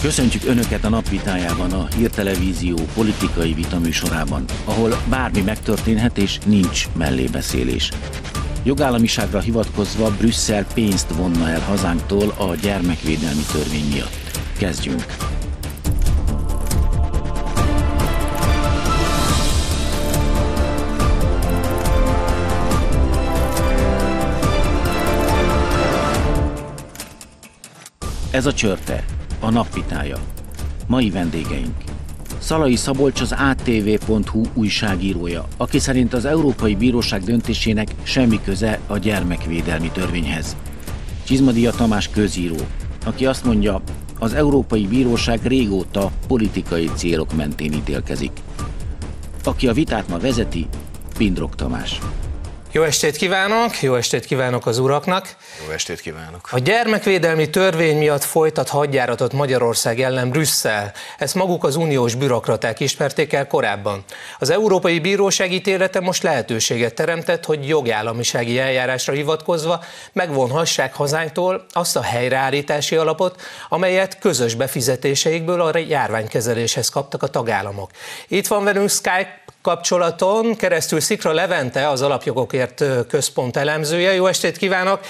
Köszöntjük Önöket a napvitájában, a hírtelevízió politikai vitaműsorában, ahol bármi megtörténhet és nincs mellébeszélés. Jogállamiságra hivatkozva Brüsszel pénzt vonna el hazánktól a gyermekvédelmi törvény miatt. Kezdjünk! Ez a csörte, a napvitája. Mai vendégeink. Szalai Szabolcs az ATV.hu újságírója, aki szerint az Európai Bíróság döntésének semmi köze a gyermekvédelmi törvényhez. Csizmadia Tamás közíró, aki azt mondja, az Európai Bíróság régóta politikai célok mentén ítélkezik. Aki a vitát ma vezeti, Pindrok Tamás. Jó estét kívánok, jó estét kívánok az uraknak. Jó estét kívánok. A gyermekvédelmi törvény miatt folytat hadjáratot Magyarország ellen Brüsszel. Ezt maguk az uniós bürokraták ismerték el korábban. Az Európai Bíróság ítélete most lehetőséget teremtett, hogy jogállamisági eljárásra hivatkozva megvonhassák hazánktól azt a helyreállítási alapot, amelyet közös befizetéseikből a járványkezeléshez kaptak a tagállamok. Itt van velünk Skype kapcsolaton keresztül Szikra Levente, az Alapjogokért Központ elemzője. Jó estét kívánok!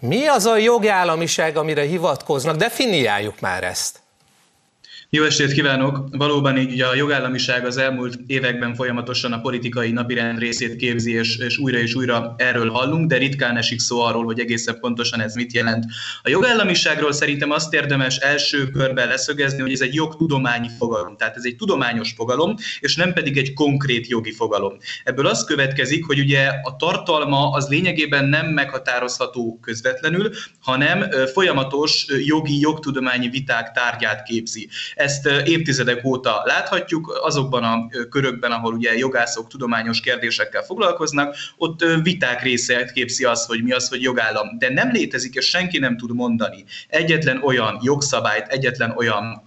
Mi az a jogállamiság, amire hivatkoznak? Definiáljuk már ezt. Jó estét kívánok! Valóban így a jogállamiság az elmúlt években folyamatosan a politikai napirend részét képzi, és, és újra és újra erről hallunk, de ritkán esik szó arról, hogy egészen pontosan ez mit jelent. A jogállamiságról szerintem azt érdemes első körben leszögezni, hogy ez egy jogtudományi fogalom, tehát ez egy tudományos fogalom, és nem pedig egy konkrét jogi fogalom. Ebből az következik, hogy ugye a tartalma az lényegében nem meghatározható közvetlenül, hanem folyamatos jogi, jogtudományi viták tárgyát képzi ezt évtizedek óta láthatjuk, azokban a körökben, ahol ugye jogászok tudományos kérdésekkel foglalkoznak, ott viták része képzi az, hogy mi az, hogy jogállam. De nem létezik, és senki nem tud mondani egyetlen olyan jogszabályt, egyetlen olyan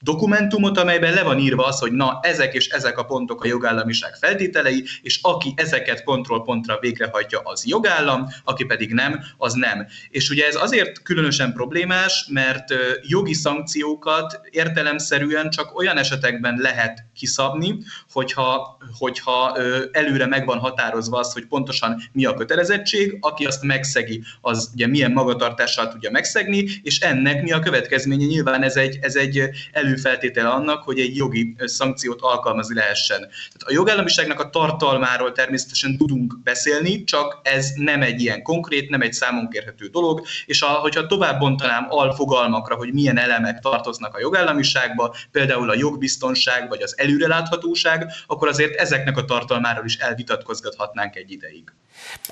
dokumentumot, amelyben le van írva az, hogy na, ezek és ezek a pontok a jogállamiság feltételei, és aki ezeket pontról pontra végrehajtja, az jogállam, aki pedig nem, az nem. És ugye ez azért különösen problémás, mert jogi szankciókat értelemszerűen csak olyan esetekben lehet kiszabni, hogyha, hogyha előre meg van határozva az, hogy pontosan mi a kötelezettség, aki azt megszegi, az ugye milyen magatartással tudja megszegni, és ennek mi a következménye. Nyilván ez egy, ez egy előfeltétele annak, hogy egy jogi szankciót alkalmazni lehessen. Tehát a jogállamiságnak a tartalmáról természetesen tudunk beszélni, csak ez nem egy ilyen konkrét, nem egy számon kérhető dolog, és a, hogyha tovább bontanám alfogalmakra, hogy milyen elemek tartoznak a jogállamiságba, például a jogbiztonság vagy az előreláthatóság, akkor azért ezeknek a tartalmáról is elvitatkozgathatnánk egy ideig.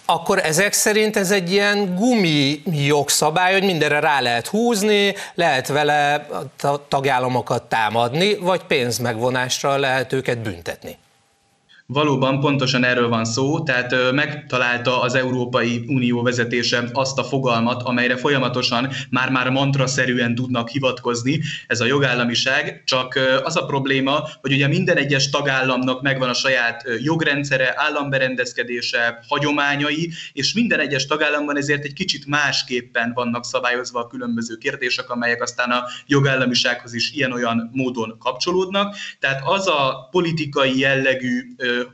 Akkor ezek szerint ez egy ilyen gumi jogszabály, hogy mindenre rá lehet húzni, lehet vele tagállamokat támadni, vagy pénzmegvonásra lehet őket büntetni. Valóban pontosan erről van szó, tehát megtalálta az Európai Unió vezetése azt a fogalmat, amelyre folyamatosan már-már mantraszerűen tudnak hivatkozni, ez a jogállamiság, csak az a probléma, hogy ugye minden egyes tagállamnak megvan a saját jogrendszere, államberendezkedése, hagyományai, és minden egyes tagállamban ezért egy kicsit másképpen vannak szabályozva a különböző kérdések, amelyek aztán a jogállamisághoz is ilyen-olyan módon kapcsolódnak. Tehát az a politikai jellegű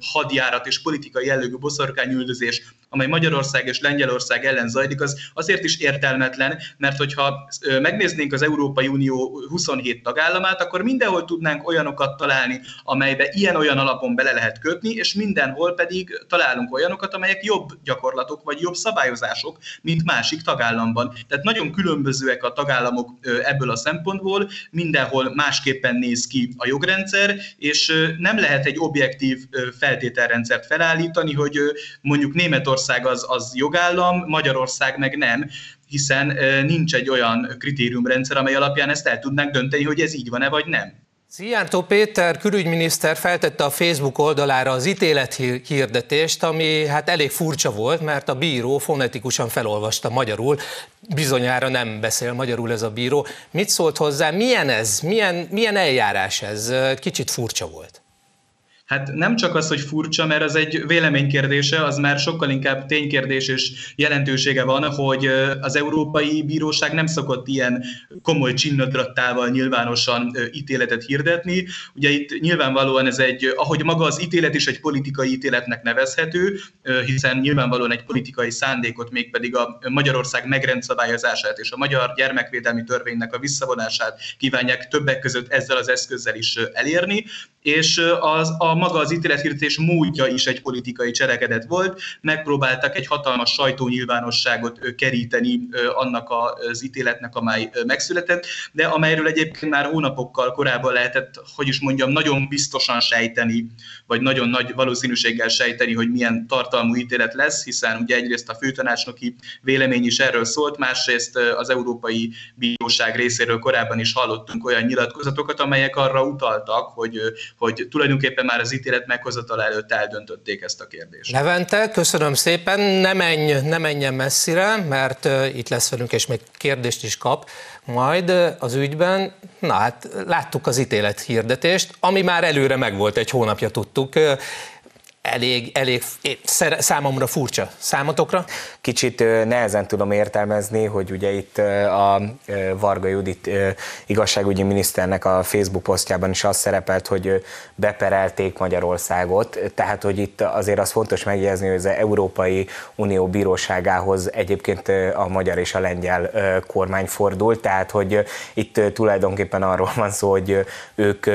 hadjárat és politikai jellegű boszorkányüldözés, amely Magyarország és Lengyelország ellen zajlik, az azért is értelmetlen, mert hogyha megnéznénk az Európai Unió 27 tagállamát, akkor mindenhol tudnánk olyanokat találni, amelybe ilyen-olyan alapon bele lehet kötni, és mindenhol pedig találunk olyanokat, amelyek jobb gyakorlatok vagy jobb szabályozások, mint másik tagállamban. Tehát nagyon különbözőek a tagállamok ebből a szempontból, mindenhol másképpen néz ki a jogrendszer, és nem lehet egy objektív feltételrendszert felállítani, hogy mondjuk Németország az, az jogállam, Magyarország meg nem, hiszen nincs egy olyan kritériumrendszer, amely alapján ezt el tudnánk dönteni, hogy ez így van-e vagy nem. Szijjártó Péter külügyminiszter feltette a Facebook oldalára az hirdetést, ami hát elég furcsa volt, mert a bíró fonetikusan felolvasta magyarul, bizonyára nem beszél magyarul ez a bíró. Mit szólt hozzá, milyen ez, milyen, milyen eljárás ez? Kicsit furcsa volt. Hát nem csak az, hogy furcsa, mert az egy véleménykérdése, az már sokkal inkább ténykérdés és jelentősége van, hogy az Európai Bíróság nem szokott ilyen komoly csinnadrattával nyilvánosan ítéletet hirdetni. Ugye itt nyilvánvalóan ez egy, ahogy maga az ítélet is egy politikai ítéletnek nevezhető, hiszen nyilvánvalóan egy politikai szándékot, mégpedig a Magyarország megrendszabályozását és a Magyar Gyermekvédelmi Törvénynek a visszavonását kívánják többek között ezzel az eszközzel is elérni, és az, a maga az ítélethirdetés módja is egy politikai cselekedet volt. Megpróbáltak egy hatalmas sajtónyilvánosságot keríteni annak az ítéletnek, amely megszületett, de amelyről egyébként már hónapokkal korábban lehetett, hogy is mondjam, nagyon biztosan sejteni, vagy nagyon nagy valószínűséggel sejteni, hogy milyen tartalmú ítélet lesz, hiszen ugye egyrészt a főtanácsnoki vélemény is erről szólt, másrészt az Európai Bíróság részéről korábban is hallottunk olyan nyilatkozatokat, amelyek arra utaltak, hogy, hogy tulajdonképpen már az ítélet meghozatal előtt eldöntötték ezt a kérdést. Levente, köszönöm szépen, ne, menj, ne menjen messzire, mert itt lesz velünk, és még kérdést is kap majd az ügyben. Na hát láttuk az ítélet hirdetést, ami már előre megvolt, egy hónapja tudtuk elég, elég számomra furcsa. Számotokra? Kicsit nehezen tudom értelmezni, hogy ugye itt a Varga Judit igazságügyi miniszternek a Facebook posztjában is az szerepelt, hogy beperelték Magyarországot, tehát hogy itt azért az fontos megjegyezni, hogy az Európai Unió bíróságához egyébként a magyar és a lengyel kormány fordult, tehát hogy itt tulajdonképpen arról van szó, hogy ők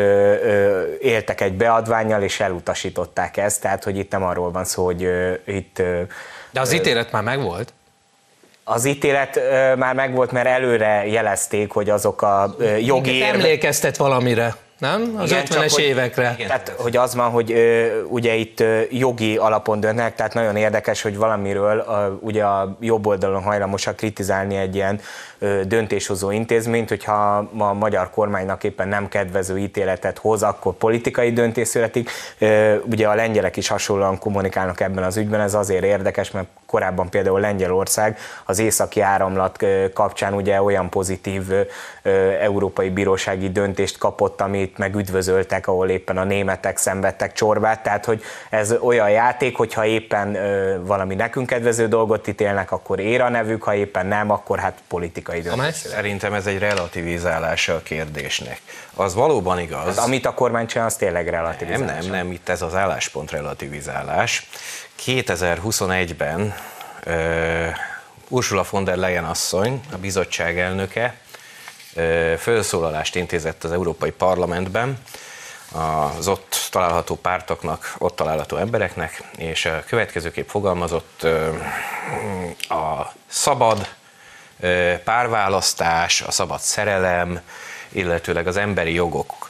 éltek egy beadványjal és elutasították ezt, tehát hogy itt nem arról van szó, hogy itt... De az ítélet már megvolt? Az ítélet már megvolt, mert előre jelezték, hogy azok a jogi érve... Emlékeztet valamire nem? Az igen, 50-es évekre. Hogy, tehát, hogy az van, hogy ö, ugye itt ö, jogi alapon döntnek, tehát nagyon érdekes, hogy valamiről a, ugye a jobb oldalon hajlamosak kritizálni egy ilyen ö, döntéshozó intézményt, hogyha ma a magyar kormánynak éppen nem kedvező ítéletet hoz, akkor politikai döntés születik. Ö, ugye a lengyelek is hasonlóan kommunikálnak ebben az ügyben, ez azért érdekes, mert korábban például Lengyelország az északi áramlat kapcsán ugye olyan pozitív európai bírósági döntést kapott, amit meg üdvözöltek, ahol éppen a németek szenvedtek csorbát, tehát hogy ez olyan játék, hogyha éppen valami nekünk kedvező dolgot ítélnek, akkor ér a nevük, ha éppen nem, akkor hát politikai döntés. Szerintem ez egy relativizálása a kérdésnek. Az valóban igaz. Az, amit a kormány csinál, az tényleg relativizálás. Nem, nem, nem, itt ez az álláspont relativizálás. 2021-ben uh, Ursula von der Leyen asszony, a bizottság elnöke, felszólalást intézett az Európai Parlamentben, az ott található pártoknak, ott található embereknek, és a következőképp fogalmazott a szabad párválasztás, a szabad szerelem, illetőleg az emberi jogok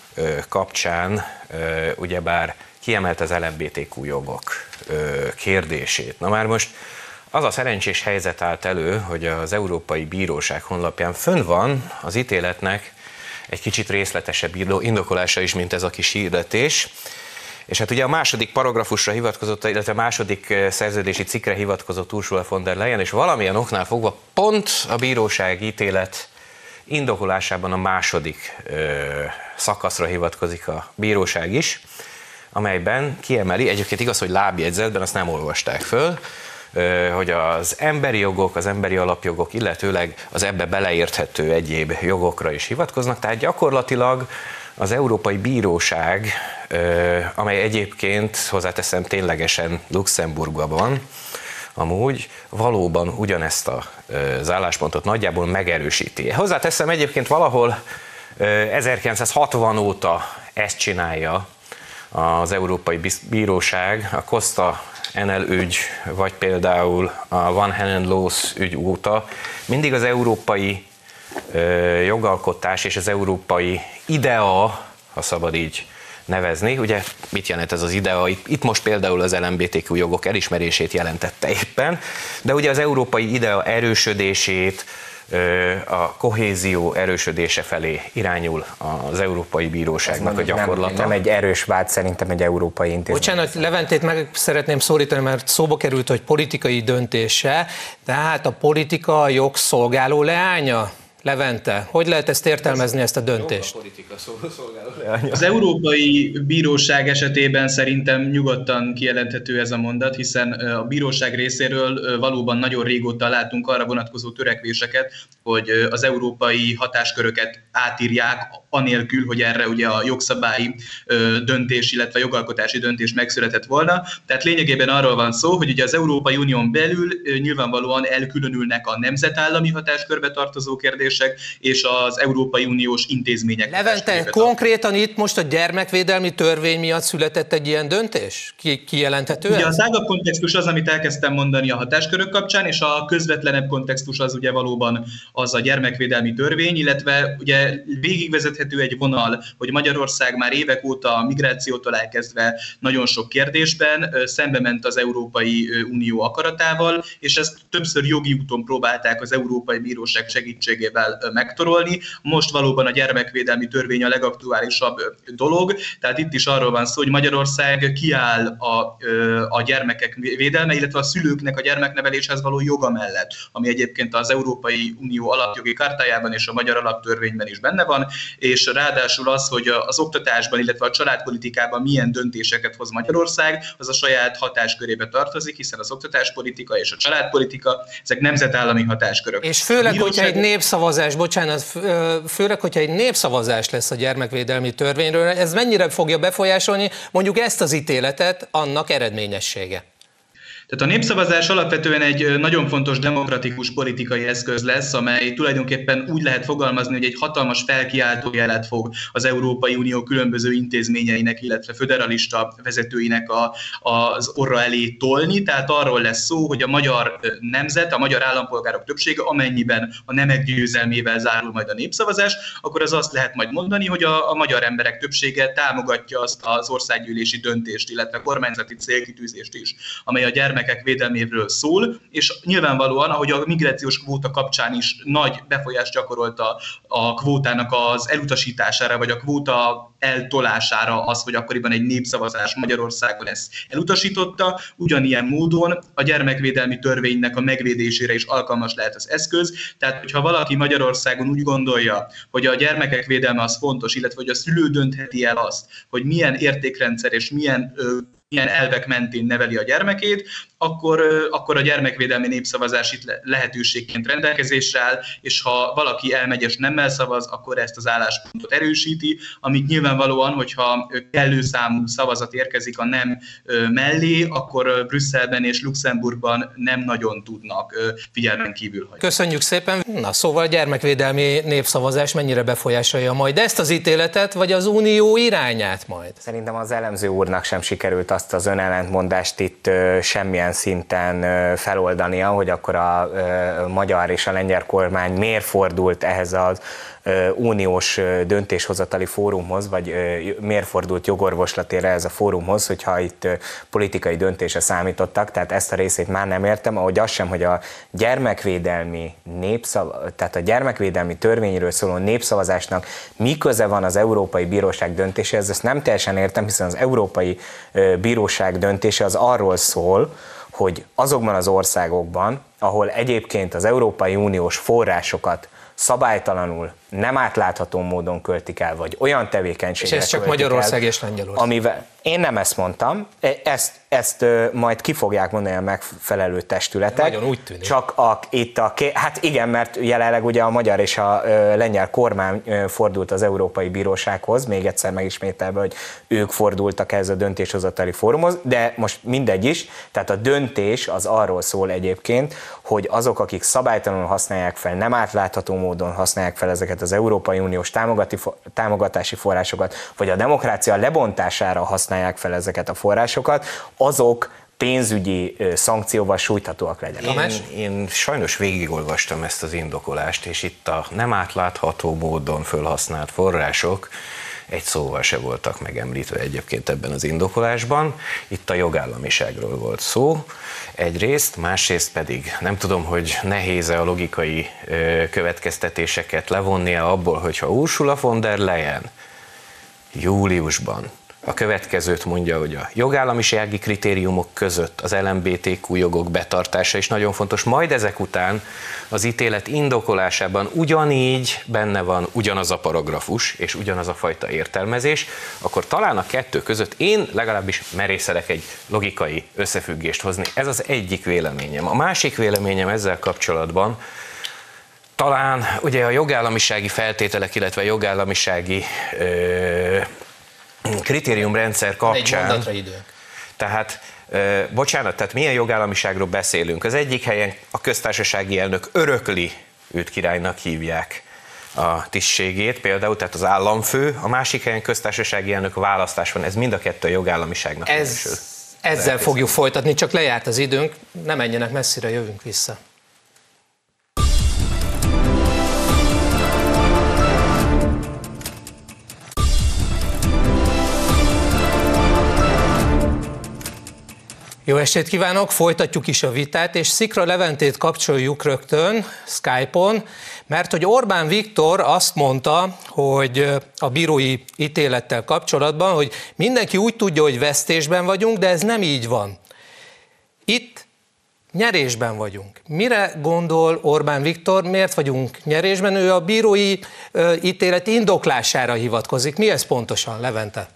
kapcsán ugyebár kiemelt az LMBTQ jogok kérdését. Na már most az a szerencsés helyzet állt elő, hogy az Európai Bíróság honlapján fönn van az ítéletnek egy kicsit részletesebb indokolása is, mint ez a kis hirdetés. És hát ugye a második paragrafusra hivatkozott, illetve a második szerződési cikkre hivatkozott Ursula von der Leyen, és valamilyen oknál fogva pont a bíróság ítélet indokolásában a második ö, szakaszra hivatkozik a bíróság is amelyben kiemeli, egyébként igaz, hogy lábjegyzetben azt nem olvasták föl, hogy az emberi jogok, az emberi alapjogok, illetőleg az ebbe beleérthető egyéb jogokra is hivatkoznak, tehát gyakorlatilag az Európai Bíróság, amely egyébként hozzáteszem ténylegesen Luxemburgban van, amúgy valóban ugyanezt az álláspontot nagyjából megerősíti. Hozzáteszem egyébként valahol 1960 óta ezt csinálja az Európai Bíróság a Costa NL ügy, vagy például a Van Henen Laws ügy óta mindig az európai jogalkotás és az európai idea, ha szabad így nevezni. Ugye mit jelent ez az idea? Itt most például az LMBTQ jogok elismerését jelentette éppen, de ugye az európai idea erősödését, a kohézió erősödése felé irányul az Európai Bíróságnak a gyakorlata. Nem, nem egy erős vád, szerintem egy európai intézmény. Bocsánat, Leventét meg szeretném szólítani, mert szóba került, hogy politikai döntése, tehát a politika jogszolgáló leánya? Levente, hogy lehet ezt értelmezni, ezt a döntést? Az Európai Bíróság esetében szerintem nyugodtan kijelenthető ez a mondat, hiszen a bíróság részéről valóban nagyon régóta látunk arra vonatkozó törekvéseket, hogy az európai hatásköröket átírják, anélkül, hogy erre ugye a jogszabályi döntés, illetve jogalkotási döntés megszületett volna. Tehát lényegében arról van szó, hogy ugye az Európai Unión belül nyilvánvalóan elkülönülnek a nemzetállami hatáskörbe tartozó kérdések és az Európai Uniós intézmények. Levente, konkrétan itt most a gyermekvédelmi törvény miatt született egy ilyen döntés? Ki, kijelenthető Ugye a tágabb kontextus az, amit elkezdtem mondani a hatáskörök kapcsán, és a közvetlenebb kontextus az ugye valóban az a gyermekvédelmi törvény, illetve ugye végigvezethető egy vonal, hogy Magyarország már évek óta a migrációtól elkezdve nagyon sok kérdésben szembe ment az Európai Unió akaratával, és ezt többször jogi úton próbálták az Európai Bíróság segítségével megtorolni. Most valóban a gyermekvédelmi törvény a legaktuálisabb dolog, tehát itt is arról van szó, hogy Magyarország kiáll a, a gyermekek védelme, illetve a szülőknek a gyermekneveléshez való joga mellett, ami egyébként az Európai Unió alapjogi kartájában és a magyar alaptörvényben is benne van, és ráadásul az, hogy az oktatásban, illetve a családpolitikában milyen döntéseket hoz Magyarország, az a saját hatáskörébe tartozik, hiszen az oktatáspolitika és a családpolitika, ezek nemzetállami hatáskörök. És főleg, hogyha egy népszavazás, bocsánat, főleg, hogyha egy népszavazás lesz a gyermekvédelmi törvényről, ez mennyire fogja befolyásolni mondjuk ezt az ítéletet, annak eredményessége? Tehát a népszavazás alapvetően egy nagyon fontos demokratikus politikai eszköz lesz, amely tulajdonképpen úgy lehet fogalmazni, hogy egy hatalmas felkiáltójelet fog az Európai Unió különböző intézményeinek, illetve föderalista vezetőinek a, az orra elé tolni. Tehát arról lesz szó, hogy a magyar nemzet, a magyar állampolgárok többsége, amennyiben a nemek győzelmével zárul majd a népszavazás, akkor az azt lehet majd mondani, hogy a, a magyar emberek többsége támogatja azt az országgyűlési döntést, illetve kormányzati célkitűzést is, amely a gyermek gyermekek védelméről szól, és nyilvánvalóan, ahogy a migrációs kvóta kapcsán is nagy befolyást gyakorolta a kvótának az elutasítására, vagy a kvóta eltolására az, hogy akkoriban egy népszavazás Magyarországon ezt elutasította, ugyanilyen módon a gyermekvédelmi törvénynek a megvédésére is alkalmas lehet az eszköz. Tehát, hogyha valaki Magyarországon úgy gondolja, hogy a gyermekek védelme az fontos, illetve hogy a szülő döntheti el azt, hogy milyen értékrendszer és milyen milyen elvek mentén neveli a gyermekét, akkor, akkor a gyermekvédelmi népszavazás itt lehetőségként rendelkezésre áll, és ha valaki elmegy és nem szavaz, akkor ezt az álláspontot erősíti, amit nyilvánvalóan, hogyha kellő számú szavazat érkezik a nem mellé, akkor Brüsszelben és Luxemburgban nem nagyon tudnak figyelmen kívül hagyni. Köszönjük szépen. Na szóval a gyermekvédelmi népszavazás mennyire befolyásolja majd ezt az ítéletet, vagy az unió irányát majd? Szerintem az elemző úrnak sem sikerült azt az önellentmondást itt semmilyen szinten feloldania, hogy akkor a magyar és a lengyel kormány miért fordult ehhez az uniós döntéshozatali fórumhoz, vagy miért fordult jogorvoslatére ez a fórumhoz, hogyha itt politikai döntése számítottak, tehát ezt a részét már nem értem, ahogy az sem, hogy a gyermekvédelmi népszav, tehát a gyermekvédelmi törvényről szóló népszavazásnak mi köze van az Európai Bíróság döntéséhez, ezt nem teljesen értem, hiszen az Európai Bíróság döntése az arról szól, hogy azokban az országokban, ahol egyébként az Európai Uniós forrásokat szabálytalanul, nem átlátható módon költik el, vagy olyan tevékenységet És ez csak Magyarország el, és Lengyelország. Amivel, én nem ezt mondtam, e, ezt, ezt majd ki fogják mondani a megfelelő testületek. Nagyon úgy tűnik. Csak a, itt a, hát igen, mert jelenleg ugye a magyar és a lengyel kormány fordult az Európai Bírósághoz, még egyszer megismételve, hogy ők fordultak ez a döntéshozatali fórumhoz, de most mindegy is, tehát a döntés az arról szól egyébként, hogy azok, akik szabálytalanul használják fel, nem átlátható módon használják fel ezeket az Európai Uniós támogatási forrásokat, vagy a demokrácia lebontására használják fel ezeket a forrásokat, azok pénzügyi szankcióval sújthatóak legyenek. Én, én sajnos végigolvastam ezt az indokolást, és itt a nem átlátható módon felhasznált források egy szóval se voltak megemlítve egyébként ebben az indokolásban. Itt a jogállamiságról volt szó egyrészt, másrészt pedig nem tudom, hogy nehéz-e a logikai következtetéseket levonnia abból, hogyha Ursula von der Leyen júliusban a következőt mondja, hogy a jogállamisági kritériumok között az LMBTQ jogok betartása is nagyon fontos. Majd ezek után az ítélet indokolásában ugyanígy benne van ugyanaz a paragrafus és ugyanaz a fajta értelmezés, akkor talán a kettő között én legalábbis merészelek egy logikai összefüggést hozni. Ez az egyik véleményem. A másik véleményem ezzel kapcsolatban, talán ugye a jogállamisági feltételek, illetve jogállamisági ö, kritériumrendszer kapcsán. Egy időnk. Tehát, bocsánat, tehát milyen jogállamiságról beszélünk? Az egyik helyen a köztársasági elnök örökli, őt királynak hívják a tisztségét, például, tehát az államfő, a másik helyen köztársasági elnök választás van, ez mind a kettő a jogállamiságnak Ez, minősül. ezzel fogjuk folytatni, csak lejárt az időnk, ne menjenek messzire, jövünk vissza. Jó estét kívánok, folytatjuk is a vitát, és Szikra Leventét kapcsoljuk rögtön Skype-on, mert hogy Orbán Viktor azt mondta, hogy a bírói ítélettel kapcsolatban, hogy mindenki úgy tudja, hogy vesztésben vagyunk, de ez nem így van. Itt nyerésben vagyunk. Mire gondol Orbán Viktor, miért vagyunk nyerésben? Ő a bírói ítélet indoklására hivatkozik. Mi ez pontosan, Levente?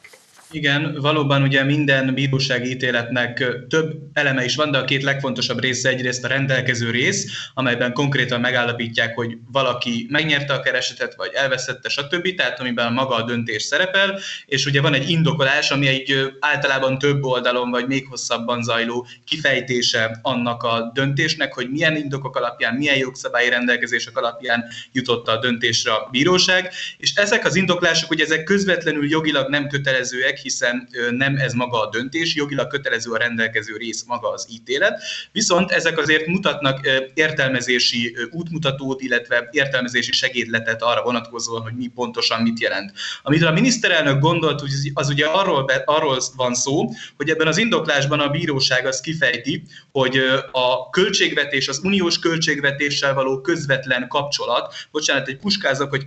Igen, valóban ugye minden bírósági ítéletnek több eleme is van, de a két legfontosabb része egyrészt a rendelkező rész, amelyben konkrétan megállapítják, hogy valaki megnyerte a keresetet, vagy elveszette, stb. Tehát amiben maga a döntés szerepel, és ugye van egy indokolás, ami egy általában több oldalon, vagy még hosszabban zajló kifejtése annak a döntésnek, hogy milyen indokok alapján, milyen jogszabályi rendelkezések alapján jutott a döntésre a bíróság, és ezek az indoklások, hogy ezek közvetlenül jogilag nem kötelezőek, hiszen nem ez maga a döntés, jogilag kötelező a rendelkező rész maga az ítélet, viszont ezek azért mutatnak értelmezési útmutatót, illetve értelmezési segédletet arra vonatkozóan, hogy mi pontosan mit jelent. Amit a miniszterelnök gondolt, az ugye arról, arról van szó, hogy ebben az indoklásban a bíróság az kifejti, hogy a költségvetés, az uniós költségvetéssel való közvetlen kapcsolat, bocsánat, egy puskázok, hogy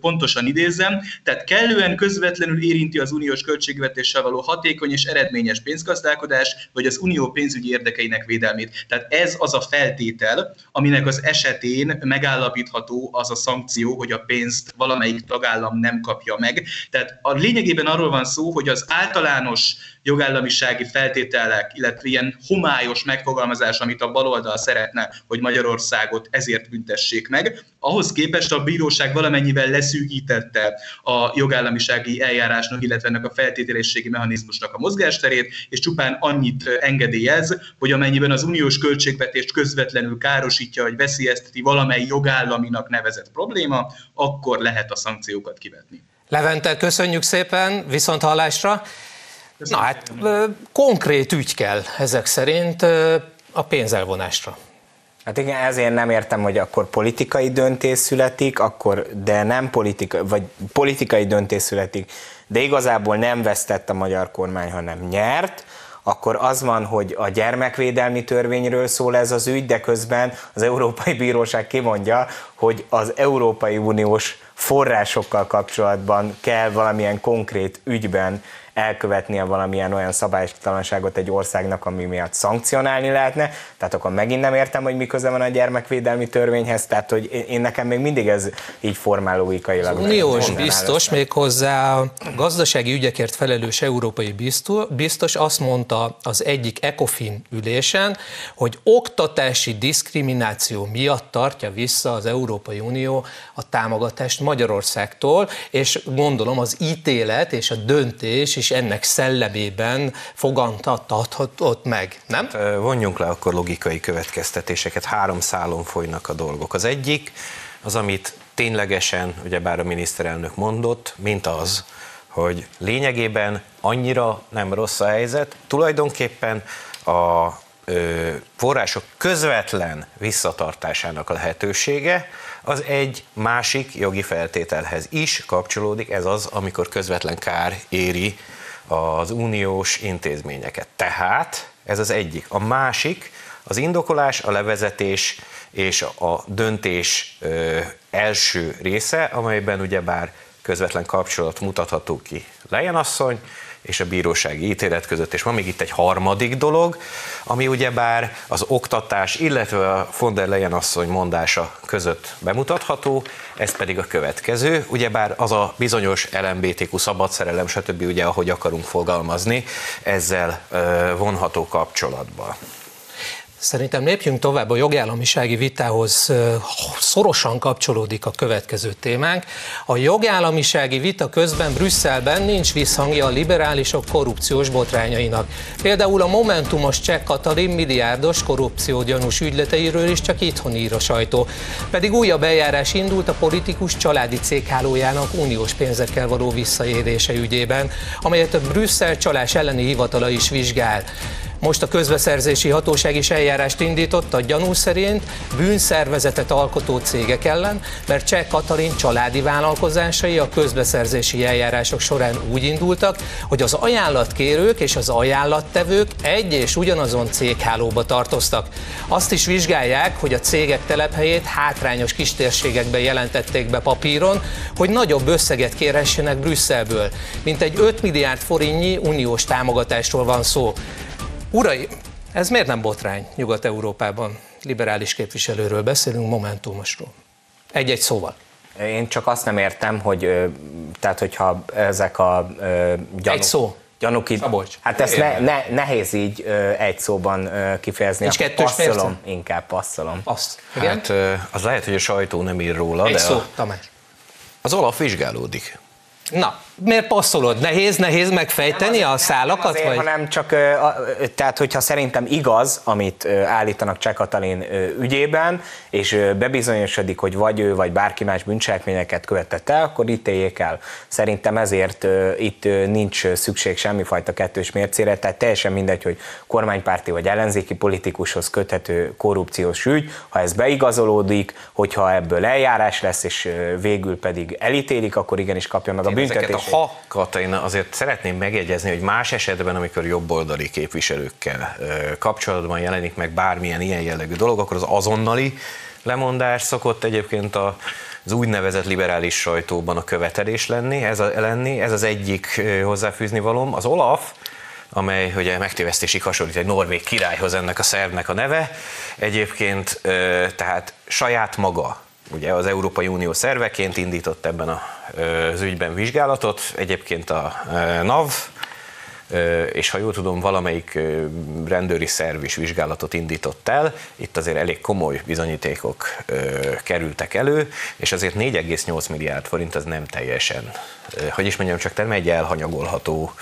pontosan idézzem, tehát kellően közvetlenül érinti az uniós költségvetést, költségvetéssel való hatékony és eredményes pénzgazdálkodás, vagy az unió pénzügyi érdekeinek védelmét. Tehát ez az a feltétel, aminek az esetén megállapítható az a szankció, hogy a pénzt valamelyik tagállam nem kapja meg. Tehát a lényegében arról van szó, hogy az általános jogállamisági feltételek, illetve ilyen homályos megfogalmazás, amit a baloldal szeretne, hogy Magyarországot ezért büntessék meg. Ahhoz képest a bíróság valamennyivel leszűkítette a jogállamisági eljárásnak, illetve ennek a feltételességi mechanizmusnak a mozgásterét, és csupán annyit engedélyez, hogy amennyiben az uniós költségvetést közvetlenül károsítja, vagy veszélyezteti valamely jogállaminak nevezett probléma, akkor lehet a szankciókat kivetni. Levente, köszönjük szépen, viszont hallásra. Na hát konkrét ügy kell ezek szerint a pénzelvonásra. Hát igen, ezért nem értem, hogy akkor politikai döntés születik, akkor, de nem politika, vagy politikai döntés születik, de igazából nem vesztett a magyar kormány, hanem nyert, akkor az van, hogy a gyermekvédelmi törvényről szól ez az ügy, de közben az Európai Bíróság kimondja, hogy az Európai Uniós forrásokkal kapcsolatban kell valamilyen konkrét ügyben elkövetnie valamilyen olyan szabálytalanságot egy országnak, ami miatt szankcionálni lehetne, tehát akkor megint nem értem, hogy mi köze van a gyermekvédelmi törvényhez, tehát hogy én nekem még mindig ez így formálóikailag. Az uniós biztos, még hozzá a gazdasági ügyekért felelős európai biztos, biztos azt mondta az egyik ECOFIN ülésen, hogy oktatási diszkrimináció miatt tartja vissza az Európai Unió a támogatást Magyarországtól, és gondolom az ítélet és a döntés is ennek szellemében fogantathatott meg, nem? Hát, vonjunk le akkor logikai következtetéseket. Három szálon folynak a dolgok. Az egyik, az, amit ténylegesen, ugyebár a miniszterelnök mondott, mint az, hogy lényegében annyira nem rossz a helyzet, tulajdonképpen a ö, források közvetlen visszatartásának a lehetősége, az egy másik jogi feltételhez is kapcsolódik, ez az, amikor közvetlen kár éri az uniós intézményeket. Tehát ez az egyik. A másik, az indokolás, a levezetés és a döntés első része, amelyben ugyebár közvetlen kapcsolat mutatható ki Lejen asszony és a bírósági ítélet között. És van még itt egy harmadik dolog, ami ugyebár az oktatás, illetve a von der Leyen asszony mondása között bemutatható, ez pedig a következő, ugyebár az a bizonyos LMBTQ szabadszerelem, stb. ugye, ahogy akarunk fogalmazni, ezzel vonható kapcsolatba. Szerintem lépjünk tovább a jogállamisági vitához szorosan kapcsolódik a következő témánk. A jogállamisági vita közben Brüsszelben nincs visszhangja a liberálisok korrupciós botrányainak. Például a Momentumos Cseh Katalin milliárdos korrupciógyanús ügyleteiről is csak itthon ír a sajtó. Pedig újabb eljárás indult a politikus családi céghálójának uniós pénzekkel való visszaélése ügyében, amelyet a Brüsszel csalás elleni hivatala is vizsgál. Most a közbeszerzési hatóság is eljárást indított a gyanú szerint bűnszervezetet alkotó cégek ellen, mert Cseh Katalin családi vállalkozásai a közbeszerzési eljárások során úgy indultak, hogy az ajánlatkérők és az ajánlattevők egy és ugyanazon céghálóba tartoztak. Azt is vizsgálják, hogy a cégek telephelyét hátrányos kistérségekbe jelentették be papíron, hogy nagyobb összeget kérhessenek Brüsszelből. Mint egy 5 milliárd forintnyi uniós támogatásról van szó. Uraim, ez miért nem botrány Nyugat-Európában? Liberális képviselőről beszélünk, momentumosról. Egy-egy szóval. Én csak azt nem értem, hogy tehát hogyha ezek a gyanúk, Egy szó. Gyanúk így, Szabolcs. Hát ezt ne, ne, nehéz így egy szóban kifejezni. És kettős passzolom, mérce? inkább passzolom. Azt. Igen? Hát az lehet, hogy a sajtó nem ír róla, Egy de szó, a, Tamás. az alap vizsgálódik. Na, miért passzolod? Nehéz, nehéz megfejteni a szálakat? Nem azért, vagy? hanem csak, tehát hogyha szerintem igaz, amit állítanak Cseh Katalin ügyében, és bebizonyosodik, hogy vagy ő, vagy bárki más bűncselekményeket követett el, akkor ítéljék el. Szerintem ezért itt nincs szükség semmifajta kettős mércére, tehát teljesen mindegy, hogy kormánypárti vagy ellenzéki politikushoz köthető korrupciós ügy, ha ez beigazolódik, hogyha ebből eljárás lesz, és végül pedig elítélik, akkor igenis kapja meg a büntetést ha Katalina, azért szeretném megjegyezni, hogy más esetben, amikor jobboldali képviselőkkel kapcsolatban jelenik meg bármilyen ilyen jellegű dolog, akkor az azonnali lemondás szokott egyébként a az úgynevezett liberális sajtóban a követelés lenni, ez, a, lenni, ez az egyik hozzáfűzni valom. Az Olaf, amely ugye megtévesztésig hasonlít egy norvég királyhoz ennek a szervnek a neve, egyébként tehát saját maga ugye az Európai Unió szerveként indított ebben az ügyben vizsgálatot, egyébként a NAV, és ha jól tudom, valamelyik rendőri szerv is vizsgálatot indított el, itt azért elég komoly bizonyítékok kerültek elő, és azért 4,8 milliárd forint az nem teljesen, hogy is mondjam, csak nem egy elhanyagolható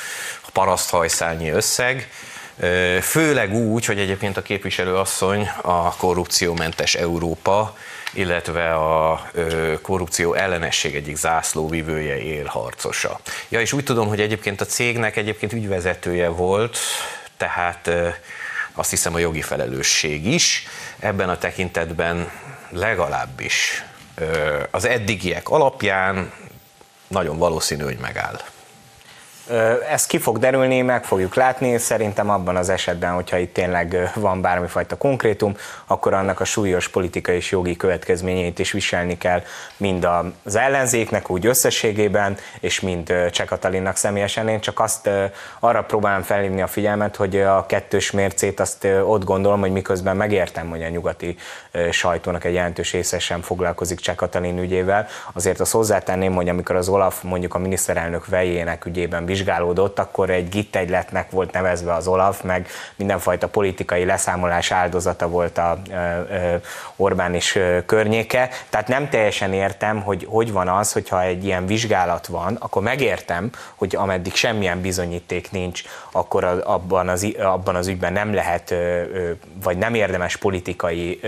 paraszthajszálnyi összeg, Főleg úgy, hogy egyébként a képviselő asszony a korrupciómentes Európa illetve a korrupció ellenesség egyik zászlóvivője, élharcosa. Ja, és úgy tudom, hogy egyébként a cégnek egyébként ügyvezetője volt, tehát azt hiszem a jogi felelősség is. Ebben a tekintetben legalábbis az eddigiek alapján nagyon valószínű, hogy megáll. Ez ki fog derülni, meg fogjuk látni. Szerintem abban az esetben, hogyha itt tényleg van bármifajta konkrétum, akkor annak a súlyos politikai és jogi következményeit is viselni kell mind az ellenzéknek úgy összességében, és mind Cseh Katalinnak személyesen. Én csak azt arra próbálom felhívni a figyelmet, hogy a kettős mércét azt ott gondolom, hogy miközben megértem, hogy a nyugati sajtónak egy jelentős része sem foglalkozik Cseh ügyével, azért azt hozzátenném, hogy amikor az Olaf mondjuk a miniszterelnök vejének ügyében vizsgálódott, akkor egy gittegyletnek volt nevezve az Olaf, meg mindenfajta politikai leszámolás áldozata volt a Orbán és környéke. Tehát nem teljesen értem, hogy hogy van az, hogyha egy ilyen vizsgálat van, akkor megértem, hogy ameddig semmilyen bizonyíték nincs, akkor abban az, abban az ügyben nem lehet, vagy nem érdemes politikai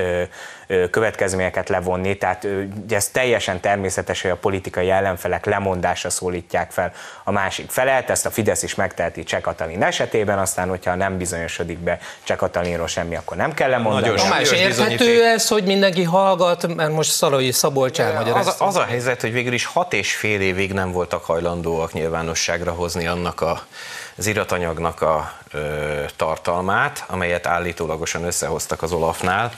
következményeket levonni, tehát ez teljesen természetes, hogy a politikai ellenfelek lemondásra szólítják fel a másik felet, ezt a Fidesz is megteheti Cseh Katalin esetében, aztán, hogyha nem bizonyosodik be Cseh Katalinról semmi, akkor nem kell lemondani. Nagyon Tamás, érthető ez, hogy mindenki hallgat, mert most Szalai Szabolcs az, az a helyzet, hogy végül is hat és fél évig nem voltak hajlandóak nyilvánosságra hozni annak a az iratanyagnak a ö, tartalmát, amelyet állítólagosan összehoztak az Olafnál.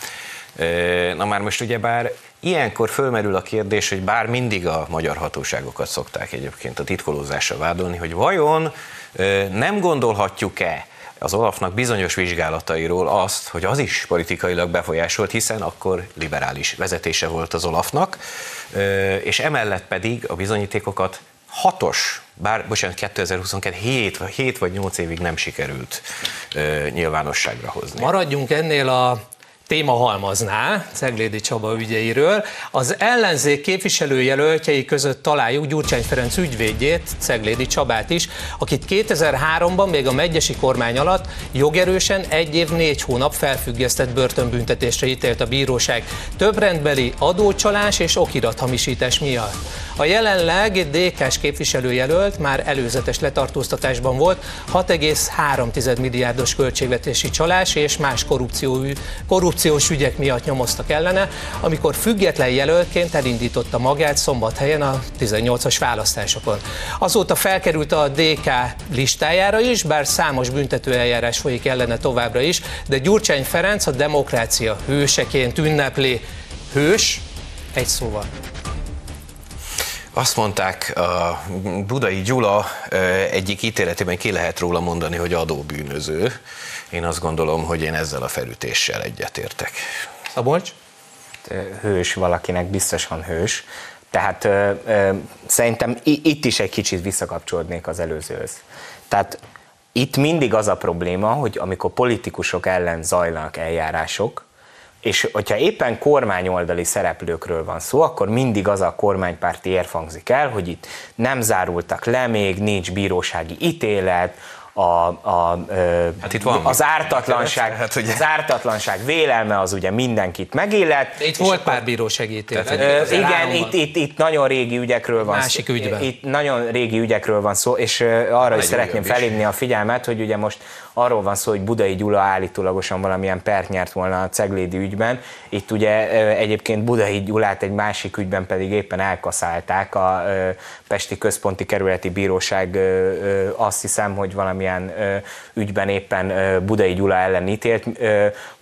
Na már most ugyebár Ilyenkor fölmerül a kérdés, hogy bár mindig a magyar hatóságokat szokták egyébként a titkolózásra vádolni, hogy vajon nem gondolhatjuk-e az Olafnak bizonyos vizsgálatairól azt, hogy az is politikailag befolyásolt, hiszen akkor liberális vezetése volt az Olafnak, és emellett pedig a bizonyítékokat hatos, bár, bocsánat, 2022 7, 7 vagy 8 évig nem sikerült nyilvánosságra hozni. Maradjunk ennél a téma halmaznál, Ceglédi Csaba ügyeiről. Az ellenzék képviselőjelöltjei között találjuk Gyurcsány Ferenc ügyvédjét, Ceglédi Csabát is, akit 2003-ban még a megyesi kormány alatt jogerősen egy év négy hónap felfüggesztett börtönbüntetésre ítélt a bíróság több rendbeli adócsalás és okirathamisítás miatt. A jelenleg DK-s képviselőjelölt már előzetes letartóztatásban volt, 6,3 milliárdos költségvetési csalás és más korrupció, korrupciós ügyek miatt nyomoztak ellene, amikor független jelöltként elindította magát szombathelyen a 18-as választásokon. Azóta felkerült a DK listájára is, bár számos büntetőeljárás folyik ellene továbbra is, de Gyurcsány Ferenc a demokrácia hőseként ünnepli. Hős, egy szóval. Azt mondták, a Budai Gyula egyik ítéletében ki lehet róla mondani, hogy adóbűnöző. Én azt gondolom, hogy én ezzel a felütéssel egyetértek. Szabolcs? Hős valakinek biztosan hős. Tehát ö, ö, szerintem itt is egy kicsit visszakapcsolódnék az előzőhöz. Tehát itt mindig az a probléma, hogy amikor politikusok ellen zajlanak eljárások, és hogyha éppen kormányoldali szereplőkről van szó, akkor mindig az a kormánypárti érv hangzik el, hogy itt nem zárultak le még, nincs bírósági ítélet, a, a, hát itt van az, ártatlanság, hát, ugye. az ártatlanság vélelme az ugye mindenkit megillet. Itt volt pár bírósági ítélet. Tehát, igen, itt, itt, itt nagyon régi ügyekről van Másik szó. Ügyben. Itt nagyon régi ügyekről van szó, és arra is szeretném felhívni a figyelmet, hogy ugye most arról van szó, hogy Budai Gyula állítólagosan valamilyen pert nyert volna a Ceglédi ügyben. Itt ugye egyébként Budai Gyulát egy másik ügyben pedig éppen elkaszálták a Pesti Központi Kerületi Bíróság azt hiszem, hogy valamilyen ügyben éppen Budai Gyula ellen ítélt.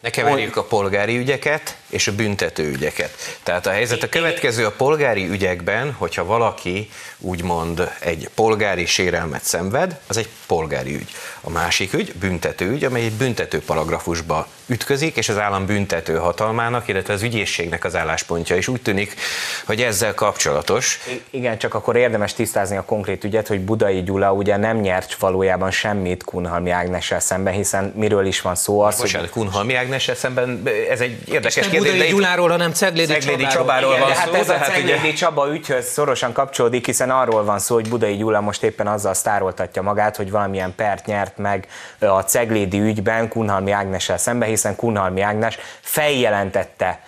Ne keverjük a polgári ügyeket és a büntető ügyeket. Tehát a helyzet a következő a polgári ügyekben, hogyha valaki úgymond egy polgári sérelmet szenved, az egy polgári ügy. A másik ügy, büntető ügy, amely egy büntető paragrafusba ütközik, és az állam büntető hatalmának, illetve az ügyészségnek az álláspontja is úgy tűnik, hogy ezzel kapcsolatos. Igen, csak akkor érdemes tisztázni a konkrét ügyet, hogy Budai Gyula ugye nem nyert valójában semmit Kunhalmi Ágnessel szemben, hiszen miről is van szó. Az, Bocsánat, hogy... Kunhalmi Ágnessel szemben ez egy érdekes kérdés. Budai Gyuláról, hanem Ceglédi, Ceglédi Csabáról, Csabáról Igen, van hát szó. Hát ez a Ceglédi ugye... Csaba ügyhöz szorosan kapcsolódik, hiszen arról van szó, hogy Budai Gyula most éppen azzal sztároltatja magát, hogy valamilyen pert nyert meg a Ceglédi ügyben Kunhalmi Ágnessel szemben, hiszen Kunhalmi Ágnes feljelentette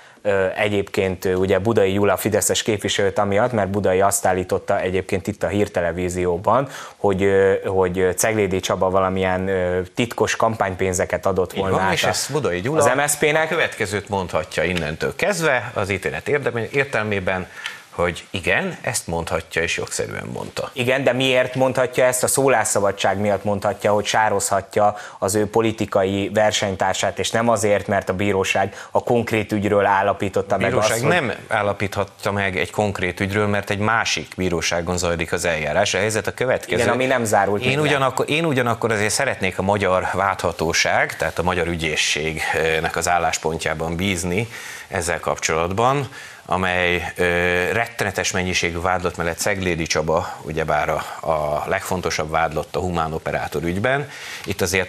egyébként ugye Budai Jula Fideszes képviselőt amiatt, mert Budai azt állította egyébként itt a hírtelevízióban, hogy, hogy Ceglédi Csaba valamilyen titkos kampánypénzeket adott volna van, és ezt Budai Gyula az MSZP-nek. következőt mondhatja innentől kezdve az ítélet értelmében, hogy igen, ezt mondhatja, és jogszerűen mondta. Igen, de miért mondhatja ezt? A szólásszabadság miatt mondhatja, hogy sározhatja az ő politikai versenytársát, és nem azért, mert a bíróság a konkrét ügyről állapította a meg azt, nem állapíthatta meg egy konkrét ügyről, mert egy másik bíróságon zajlik az eljárás. A helyzet a következő. Igen, ami nem zárult. Én ugyanakkor, én ugyanakkor azért szeretnék a magyar válthatóság, tehát a magyar ügyészségnek az álláspontjában bízni ezzel kapcsolatban, amely ö, rettenetes mennyiségű vádlott mellett Szeglédi Csaba, ugyebár a, a legfontosabb vádlott a humán operátor ügyben. Itt azért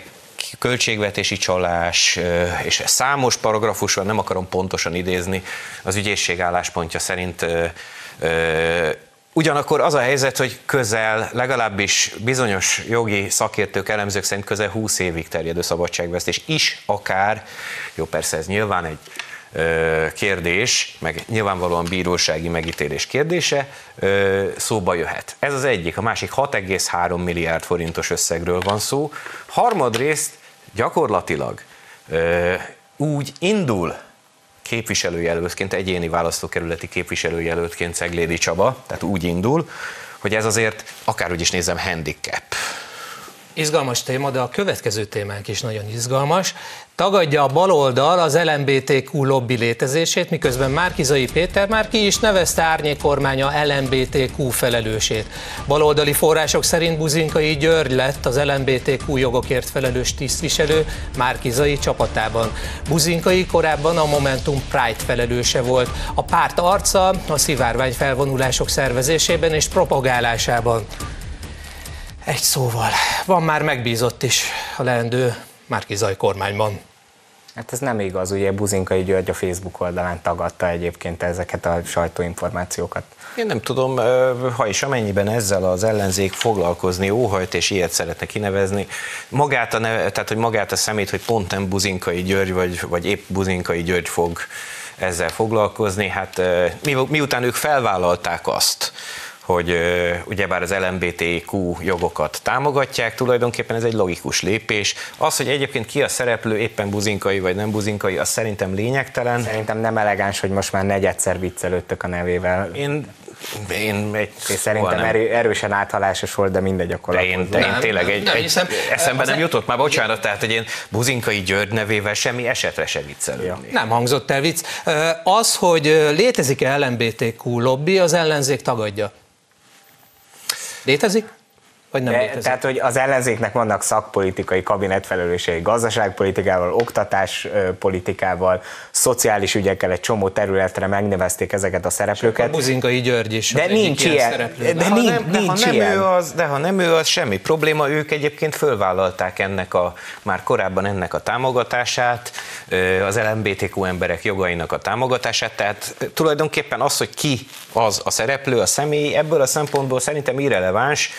költségvetési csalás, és számos paragrafus van, nem akarom pontosan idézni, az ügyészség álláspontja szerint Ugyanakkor az a helyzet, hogy közel, legalábbis bizonyos jogi szakértők, elemzők szerint közel 20 évig terjedő szabadságvesztés is akár, jó persze ez nyilván egy kérdés, meg nyilvánvalóan bírósági megítélés kérdése szóba jöhet. Ez az egyik. A másik 6,3 milliárd forintos összegről van szó. Harmadrészt gyakorlatilag úgy indul képviselőjelöltként, egyéni választókerületi képviselőjelöltként Ceglédi Csaba, tehát úgy indul, hogy ez azért, akárhogy is nézem, handicap Izgalmas téma, de a következő témánk is nagyon izgalmas. Tagadja a baloldal az LMBTQ lobby létezését, miközben Márkizai Péter már ki is nevezte árnyékormánya LMBTQ felelősét. Baloldali források szerint Buzinkai György lett az LMBTQ jogokért felelős tisztviselő Márkizai csapatában. Buzinkai korábban a Momentum Pride felelőse volt. A párt arca a szivárvány felvonulások szervezésében és propagálásában. Egy szóval, van már megbízott is a leendő Márkizaj kormányban. Hát ez nem igaz, ugye Buzinkai György a Facebook oldalán tagadta egyébként ezeket a sajtóinformációkat. Én nem tudom, ha is amennyiben ezzel az ellenzék foglalkozni óhajt, és ilyet szeretne kinevezni, magát a, neve, tehát, hogy magát a szemét, hogy pont nem Buzinkai György, vagy, vagy épp Buzinkai György fog ezzel foglalkozni, hát mi, miután ők felvállalták azt, hogy ugyebár az LMBTQ jogokat támogatják, tulajdonképpen ez egy logikus lépés. Az, hogy egyébként ki a szereplő, éppen buzinkai vagy nem buzinkai, az szerintem lényegtelen. Szerintem nem elegáns, hogy most már negyedszer viccelődtök a nevével. Én én egy és szerintem nem. erő, erősen áthalásos volt, de mindegy, akkor de én, de én tényleg egy, nem, egy hiszem, eszembe nem jutott már, bocsánat, tehát, hogy én Buzinkai György nevével semmi esetre se viccelődni. Nem hangzott el vicc. Az, hogy létezik-e LMBTQ lobby, az ellenzék tagadja. Létezik? Vagy nem létezik? Tehát, hogy az ellenzéknek vannak szakpolitikai kabinetfelelősségei, gazdaságpolitikával, oktatáspolitikával, szociális ügyekkel egy csomó területre megnevezték ezeket a szereplőket. A Buzinkai György is. De nincs ilyen. Szereplő. De, de, nincs, nem, de, ha nem ilyen. Ő az, de ha nem ő az, semmi probléma. Ők egyébként fölvállalták ennek a, már korábban ennek a támogatását, az LMBTQ emberek jogainak a támogatását. Tehát tulajdonképpen az, hogy ki az a szereplő, a személy, ebből a szempontból szerintem irreleváns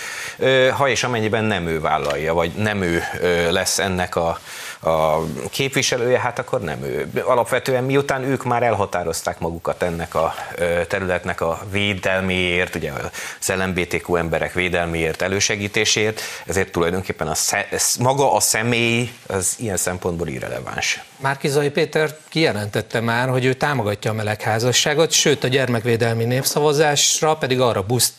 ha és amennyiben nem ő vállalja, vagy nem ő lesz ennek a, a képviselője, hát akkor nem ő. Alapvetően miután ők már elhatározták magukat ennek a területnek a védelméért, ugye az LMBTQ emberek védelméért, elősegítésért, ezért tulajdonképpen a, maga a személy az ilyen szempontból irreleváns. Márkizai Péter kijelentette már, hogy ő támogatja a melegházasságot, sőt a gyermekvédelmi népszavazásra pedig arra buszt,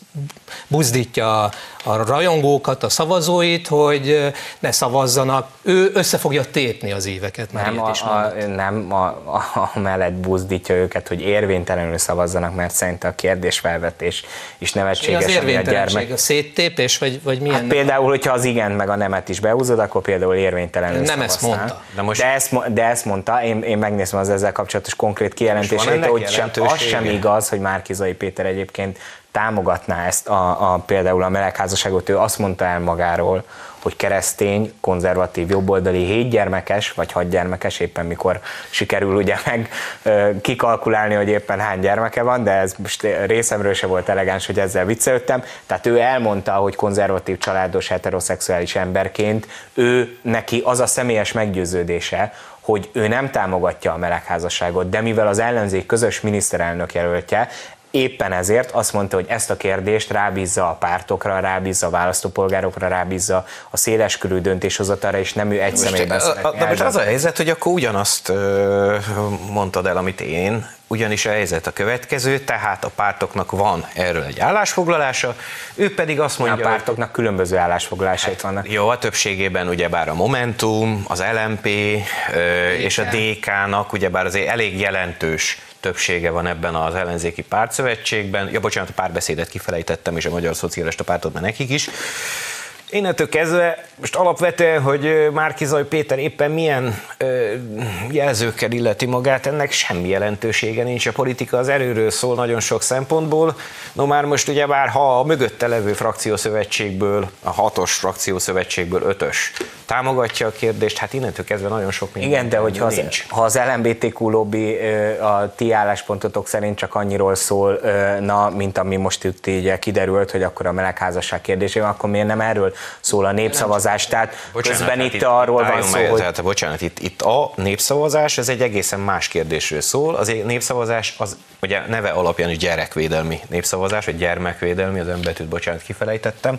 buzdítja a, a rajongókat, a szavazóit, hogy ne szavazzanak. Ő össze fogja tépni az éveket, már nem, is a, nem a, a, a mellett buzdítja őket, hogy érvénytelenül szavazzanak, mert szerint a kérdésfelvetés is nevetséges. Mi az érvénytelenség? A, gyermek... a széttépés, vagy, vagy milyen? Hát például, hogyha az igen meg a nemet is behúzod, akkor például érvénytelenül Nem ezt mondta. De, most... de, ezt, de ezt mondta, én, én megnézem az ezzel kapcsolatos konkrét kijelentését, hogy sem, az sem igaz, hogy Márkizai Péter egyébként támogatná ezt a, a például a melegházasságot, ő azt mondta el magáról, hogy keresztény, konzervatív, jobboldali, hétgyermekes, vagy hatgyermekes, éppen mikor sikerül ugye meg kikalkulálni, hogy éppen hány gyermeke van, de ez most részemről se volt elegáns, hogy ezzel viccelődtem. Tehát ő elmondta, hogy konzervatív, családos, heteroszexuális emberként ő neki az a személyes meggyőződése, hogy ő nem támogatja a melegházasságot, de mivel az ellenzék közös miniszterelnök jelöltje, éppen ezért azt mondta, hogy ezt a kérdést rábízza a pártokra, rábízza a választópolgárokra, rábízza a széleskörű döntéshozatára, és nem ő egy személyben De most az a helyzet, hogy akkor ugyanazt mondtad el, amit én, ugyanis a helyzet a következő, tehát a pártoknak van erről egy állásfoglalása, ő pedig azt mondja... A pártoknak hogy, különböző állásfoglalásait hát, vannak. Jó, a többségében ugyebár a Momentum, az LMP és a DK-nak ugyebár azért elég jelentős többsége van ebben az ellenzéki pártszövetségben. Ja, bocsánat, a párbeszédet kifelejtettem, és a Magyar Szocialista Pártot, mert nekik is. Innentől kezdve most alapvetően, hogy Márkizaj Péter éppen milyen ö, jelzőkkel illeti magát, ennek semmi jelentősége nincs. A politika az erőről szól nagyon sok szempontból. No már most ugye bár ha a mögötte levő frakciószövetségből, a hatos frakciószövetségből ötös támogatja a kérdést, hát innentől kezdve nagyon sok minden Igen, de hogyha az, ha az LMBTQ lobby a ti álláspontotok szerint csak annyiról szól, na, mint ami most itt így kiderült, hogy akkor a melegházasság kérdésében, akkor miért nem erről szól a népszavazás? Tehát bocsánat, közben hát itt, itt arról van szó, meg, hogy... Tehát, bocsánat, itt, itt a népszavazás, ez egy egészen más kérdésről szól. Az népszavazás az ugye neve alapján is gyerekvédelmi népszavazás, vagy gyermekvédelmi, az önbetűt, bocsánat, kifelejtettem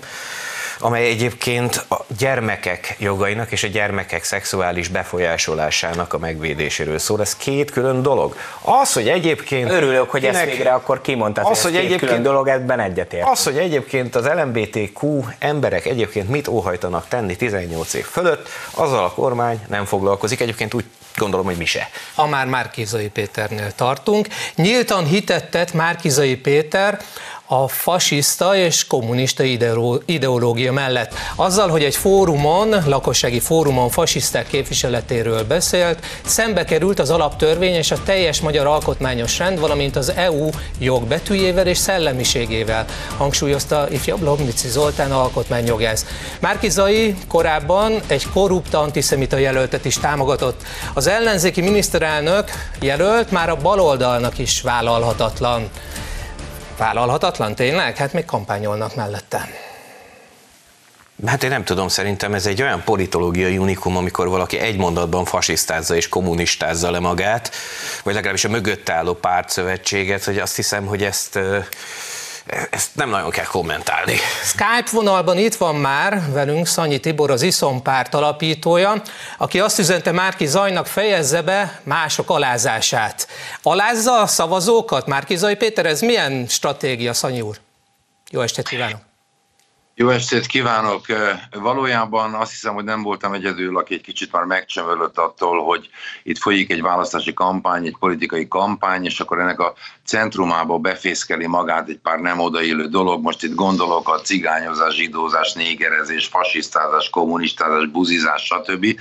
amely egyébként a gyermekek jogainak és a gyermekek szexuális befolyásolásának a megvédéséről szól. Ez két külön dolog. Az, hogy egyébként... Örülök, hogy kinek, ezt végre akkor kimondtad, az, hogy, hogy egyébként, külön dolog, ebben egyetért. Az, hogy egyébként az LMBTQ emberek egyébként mit óhajtanak tenni 18 év fölött, azzal a kormány nem foglalkozik. Egyébként úgy gondolom, hogy mi se. Ha már Márkizai Péternél tartunk, nyíltan hitettet Márkizai Péter a fasiszta és kommunista ideológia mellett. Azzal, hogy egy fórumon, lakossági fórumon fasiszták képviseletéről beszélt, szembe került az alaptörvény és a teljes magyar alkotmányos rend, valamint az EU jogbetűjével és szellemiségével, hangsúlyozta ifjabb Lobnici Zoltán alkotmányjogász. Márkizai korábban egy korrupt antiszemita jelöltet is támogatott. Az ellenzéki miniszterelnök jelölt már a baloldalnak is vállalhatatlan. Vállalhatatlan tényleg? Hát még kampányolnak mellette. Hát én nem tudom, szerintem ez egy olyan politológiai unikum, amikor valaki egy mondatban fasisztázza és kommunistázza le magát, vagy legalábbis a mögött álló pártszövetséget, hogy azt hiszem, hogy ezt ezt nem nagyon kell kommentálni. Skype vonalban itt van már velünk Szanyi Tibor, az Iszom párt alapítója, aki azt üzente Márki Zajnak fejezze be mások alázását. Alázza a szavazókat? Márki Zaj Péter, ez milyen stratégia, Szanyi úr? Jó estét kívánok! Jó estét kívánok! Valójában azt hiszem, hogy nem voltam egyedül, aki egy kicsit már megcsömörlött attól, hogy itt folyik egy választási kampány, egy politikai kampány, és akkor ennek a centrumába befészkeli magát egy pár nem odaillő dolog. Most itt gondolok a cigányozás, zsidózás, négerezés, fasisztázás, kommunistázás, buzizás, stb.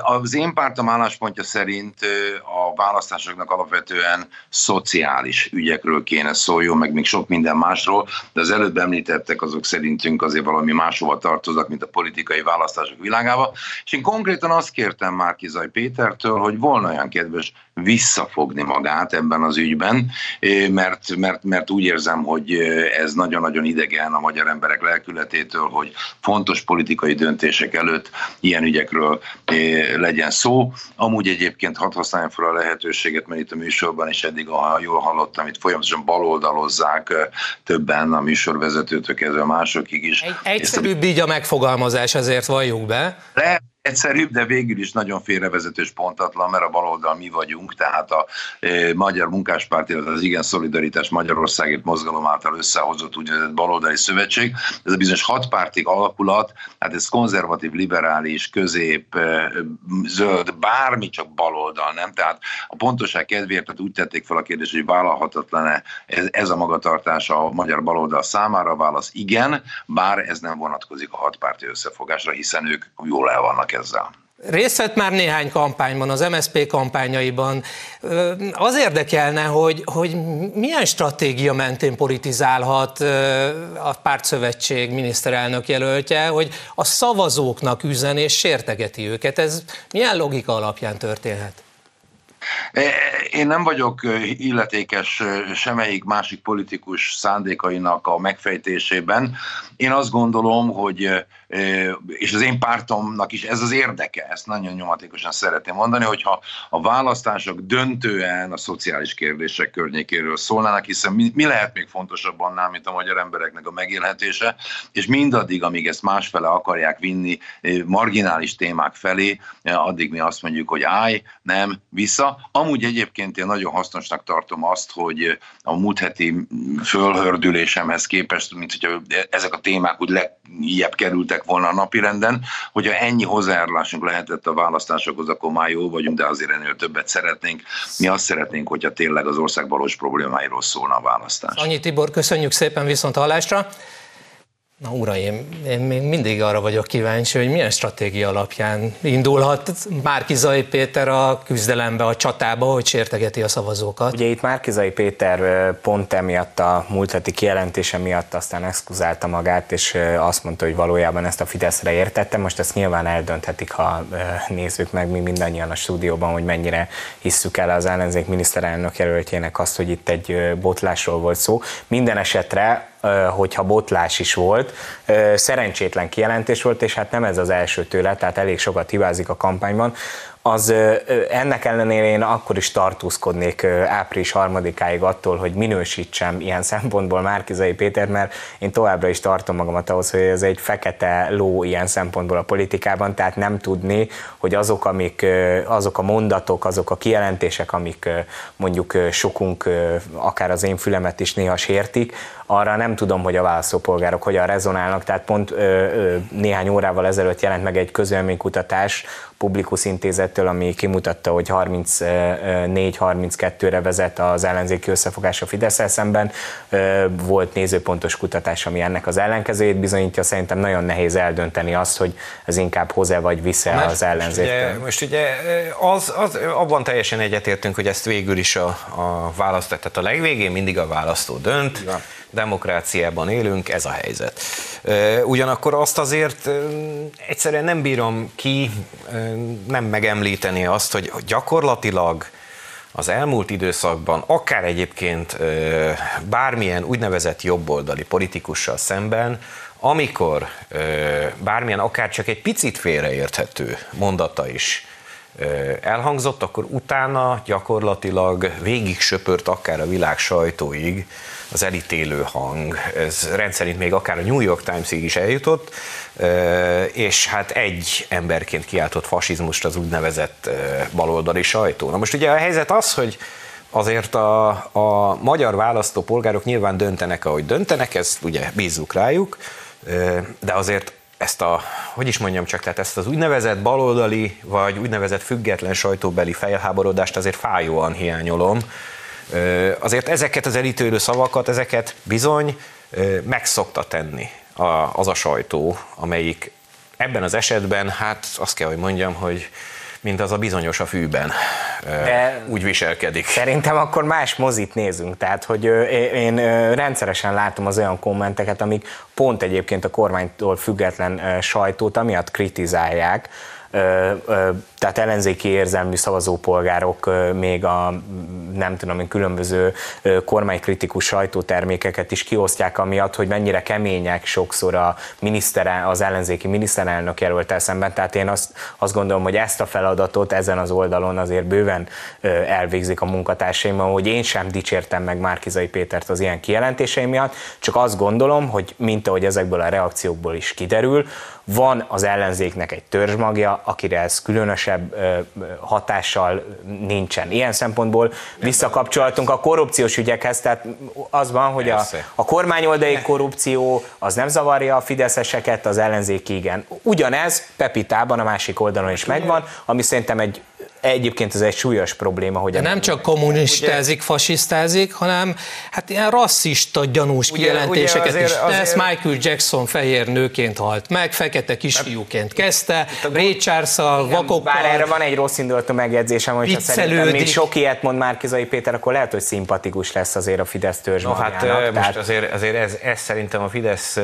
Az én pártom álláspontja szerint a választásoknak alapvetően szociális ügyekről kéne szóljon, meg még sok minden másról, de az előbb említettek azok szerintünk azért valami máshova tartoznak, mint a politikai választások világába. És én konkrétan azt kértem már Kizaj Pétertől, hogy volna olyan kedves visszafogni magát ebben az ügyben, mert, mert, mert úgy érzem, hogy ez nagyon-nagyon idegen a magyar emberek lelkületétől, hogy fontos politikai döntések előtt ilyen ügyekről legyen szó. Amúgy egyébként hadd használjam fel a lehetőséget, mert itt a műsorban is eddig, ha jól hallottam, itt folyamatosan baloldalozzák többen a műsorvezetőtől kezdve másokig is. Egy, egyszerűbb így a megfogalmazás, ezért valljuk be. Le, egyszerűbb, de végül is nagyon félrevezető és pontatlan, mert a baloldal mi vagyunk, tehát a e, Magyar Munkáspárt, illetve az Igen Szolidaritás Magyarországért mozgalom által összehozott úgynevezett baloldali szövetség. Ez a bizonyos hatpártig alakulat, hát ez konzervatív, liberális, közép, e, zöld, bármi csak baloldal, nem? Tehát a pontoság kedvéért tehát úgy tették fel a kérdést, hogy vállalhatatlan-e ez, ez a magatartás a magyar baloldal számára, válasz igen, bár ez nem vonatkozik a hatpárti összefogásra, hiszen ők jól el vannak ezzel. Részt vett már néhány kampányban, az MSZP kampányaiban. Az érdekelne, hogy, hogy milyen stratégia mentén politizálhat a pártszövetség miniszterelnök jelöltje, hogy a szavazóknak üzen és sértegeti őket. Ez milyen logika alapján történhet? Én nem vagyok illetékes semmelyik másik politikus szándékainak a megfejtésében. Én azt gondolom, hogy és az én pártomnak is ez az érdeke, ezt nagyon nyomatékosan szeretném mondani, hogyha a választások döntően a szociális kérdések környékéről szólnának, hiszen mi, mi lehet még fontosabb annál, mint a magyar embereknek a megélhetése, és mindaddig, amíg ezt másfele akarják vinni marginális témák felé, addig mi azt mondjuk, hogy állj, nem, vissza. Amúgy egyébként én nagyon hasznosnak tartom azt, hogy a múlt heti fölhördülésemhez képest, mint hogy ezek a témák úgy lejjebb kerültek lettek volna a napirenden, hogyha ennyi hozzájárulásunk lehetett a választásokhoz, akkor már jó vagyunk, de azért ennél többet szeretnénk. Mi azt szeretnénk, hogyha tényleg az ország valós problémáiról szólna a választás. Annyi Tibor, köszönjük szépen viszont hallásra. Na uraim, én még mindig arra vagyok kíváncsi, hogy milyen stratégia alapján indulhat Márkizai Péter a küzdelembe, a csatába, hogy sértegeti a szavazókat. Ugye itt Márkizai Péter pont emiatt a múlt heti kijelentése miatt aztán exkuzálta magát, és azt mondta, hogy valójában ezt a Fideszre értette. Most ezt nyilván eldönthetik, ha nézzük meg mi mindannyian a stúdióban, hogy mennyire hisszük el az ellenzék miniszterelnök jelöltjének azt, hogy itt egy botlásról volt szó. Minden esetre hogyha botlás is volt. Szerencsétlen kijelentés volt, és hát nem ez az első tőle, tehát elég sokat hibázik a kampányban. Az ennek ellenére én akkor is tartózkodnék április harmadikáig attól, hogy minősítsem ilyen szempontból Márkizai Péter, mert én továbbra is tartom magamat ahhoz, hogy ez egy fekete ló ilyen szempontból a politikában, tehát nem tudni, hogy azok, amik, azok a mondatok, azok a kijelentések, amik mondjuk sokunk, akár az én fülemet is néha sértik, arra nem tudom, hogy a választópolgárok hogyan rezonálnak, tehát pont néhány órával ezelőtt jelent meg egy közölménykutatás Publikus Intézettől, ami kimutatta, hogy 34-32-re vezet az ellenzéki összefogás a fidesz szemben. Volt nézőpontos kutatás, ami ennek az ellenkezőjét bizonyítja. Szerintem nagyon nehéz eldönteni azt, hogy ez inkább hoz-e vagy visze az ellenzéktől. Most ugye az, az, abban teljesen egyetértünk, hogy ezt végül is a, a választó, tehát a legvégén mindig a választó dönt. Ja demokráciában élünk, ez a helyzet. Ugyanakkor azt azért egyszerűen nem bírom ki nem megemlíteni azt, hogy gyakorlatilag az elmúlt időszakban, akár egyébként bármilyen úgynevezett jobboldali politikussal szemben, amikor bármilyen akár csak egy picit félreérthető mondata is elhangzott, akkor utána gyakorlatilag végig söpört akár a világ sajtóig az elítélő hang. Ez rendszerint még akár a New York Times-ig is eljutott, és hát egy emberként kiáltott fasizmust az úgynevezett baloldali sajtó. Na most ugye a helyzet az, hogy azért a, a magyar választópolgárok nyilván döntenek, ahogy döntenek, ezt ugye bízzuk rájuk, de azért ezt a, hogy is mondjam csak, tehát ezt az úgynevezett baloldali, vagy úgynevezett független sajtóbeli felháborodást azért fájóan hiányolom. Azért ezeket az elítélő szavakat, ezeket bizony megszokta tenni az a sajtó, amelyik ebben az esetben, hát azt kell, hogy mondjam, hogy mint az a bizonyos a fűben De úgy viselkedik. Szerintem akkor más mozit nézünk, tehát hogy én rendszeresen látom az olyan kommenteket, amik pont egyébként a kormánytól független sajtót amiatt kritizálják, tehát ellenzéki érzelmű szavazópolgárok még a nem tudom én különböző kormánykritikus sajtótermékeket is kiosztják amiatt, hogy mennyire kemények sokszor a minisztere, az ellenzéki miniszterelnök jelölt szemben. Tehát én azt, azt gondolom, hogy ezt a feladatot ezen az oldalon azért bőven elvégzik a munkatársaim, hogy én sem dicsértem meg Márkizai Pétert az ilyen kijelentései miatt, csak azt gondolom, hogy mint ahogy ezekből a reakciókból is kiderül, van az ellenzéknek egy törzsmagja, akire ez különösebb hatással nincsen. Ilyen szempontból visszakapcsolatunk a korrupciós ügyekhez, tehát az van, hogy a, a kormányoldai korrupció az nem zavarja a fideszeseket, az ellenzék igen. Ugyanez Pepitában a másik oldalon is megvan, ami szerintem egy Egyébként ez egy súlyos probléma, hogy... De nem csak kommunistázik, ugye, fasisztázik, hanem hát ilyen rasszista gyanús ugye, kijelentéseket ugye azért, is tesz. Azért... Michael Jackson fehér nőként halt meg, fekete kisfiúként kezdte, Ray Charles-szal, vakokkal... Bár erre van egy rossz indulatú megjegyzésem, hogy ha szerintem még sok ilyet mond Márkizai Péter, akkor lehet, hogy szimpatikus lesz azért a Fidesz törzsmagjának. No, hát tehát... most azért, azért ez, ez szerintem a Fidesz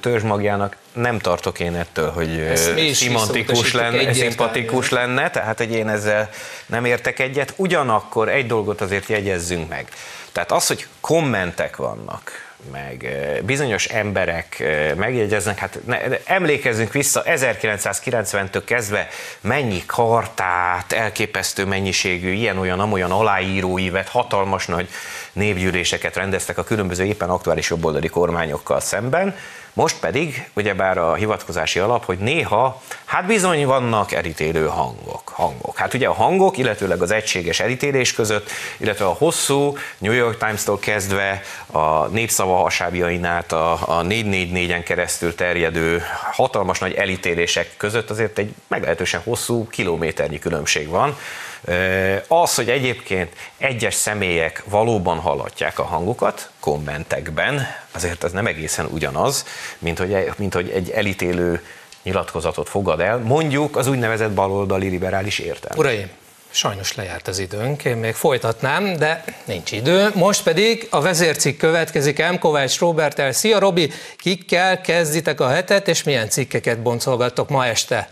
törzsmagjának nem tartok én ettől, hogy szimpatikus lenne, szimpatikus lenne, tehát hogy én ezzel nem értek egyet. Ugyanakkor egy dolgot azért jegyezzünk meg. Tehát az, hogy kommentek vannak, meg bizonyos emberek megjegyeznek, hát ne, emlékezzünk vissza 1990-től kezdve mennyi kartát, elképesztő mennyiségű ilyen-olyan, amolyan aláíróívet, hatalmas nagy névgyűléseket rendeztek a különböző éppen aktuális jobboldali kormányokkal szemben, most pedig, ugyebár a hivatkozási alap, hogy néha, hát bizony vannak elítélő hangok. hangok. Hát ugye a hangok, illetőleg az egységes elítélés között, illetve a hosszú New York Times-tól kezdve a népszava hasábjain át a, a 444-en keresztül terjedő hatalmas nagy elítélések között azért egy meglehetősen hosszú kilométernyi különbség van. Az, hogy egyébként egyes személyek valóban hallatják a hangukat kommentekben, azért ez nem egészen ugyanaz, mint hogy, mint hogy egy elítélő nyilatkozatot fogad el, mondjuk az úgynevezett baloldali liberális értelme. Uraim, sajnos lejárt az időnk, én még folytatnám, de nincs idő. Most pedig a vezércikk következik M. Kovács Robertel. Szia Robi, kikkel kezditek a hetet, és milyen cikkeket boncolgattok ma este?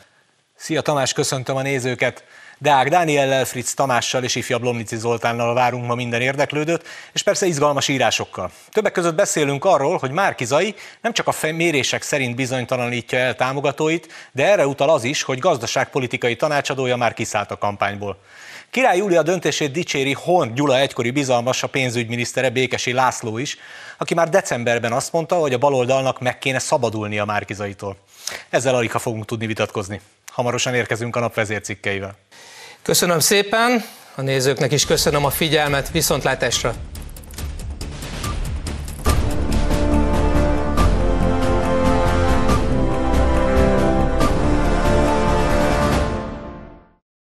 Szia Tamás, köszöntöm a nézőket! Deák Dániellel, Fritz Tamással és ifjabb Lomnici Zoltánnal várunk ma minden érdeklődőt, és persze izgalmas írásokkal. Többek között beszélünk arról, hogy Márkizai nem csak a mérések szerint bizonytalanítja el támogatóit, de erre utal az is, hogy gazdaságpolitikai tanácsadója már kiszállt a kampányból. Király Júlia döntését dicséri Horn Gyula egykori bizalmas, a pénzügyminisztere Békesi László is, aki már decemberben azt mondta, hogy a baloldalnak meg kéne szabadulni a Márkizaitól. Ezzel alig fogunk tudni vitatkozni. Hamarosan érkezünk a nap vezércikkeivel. Köszönöm szépen, a nézőknek is köszönöm a figyelmet, viszontlátásra!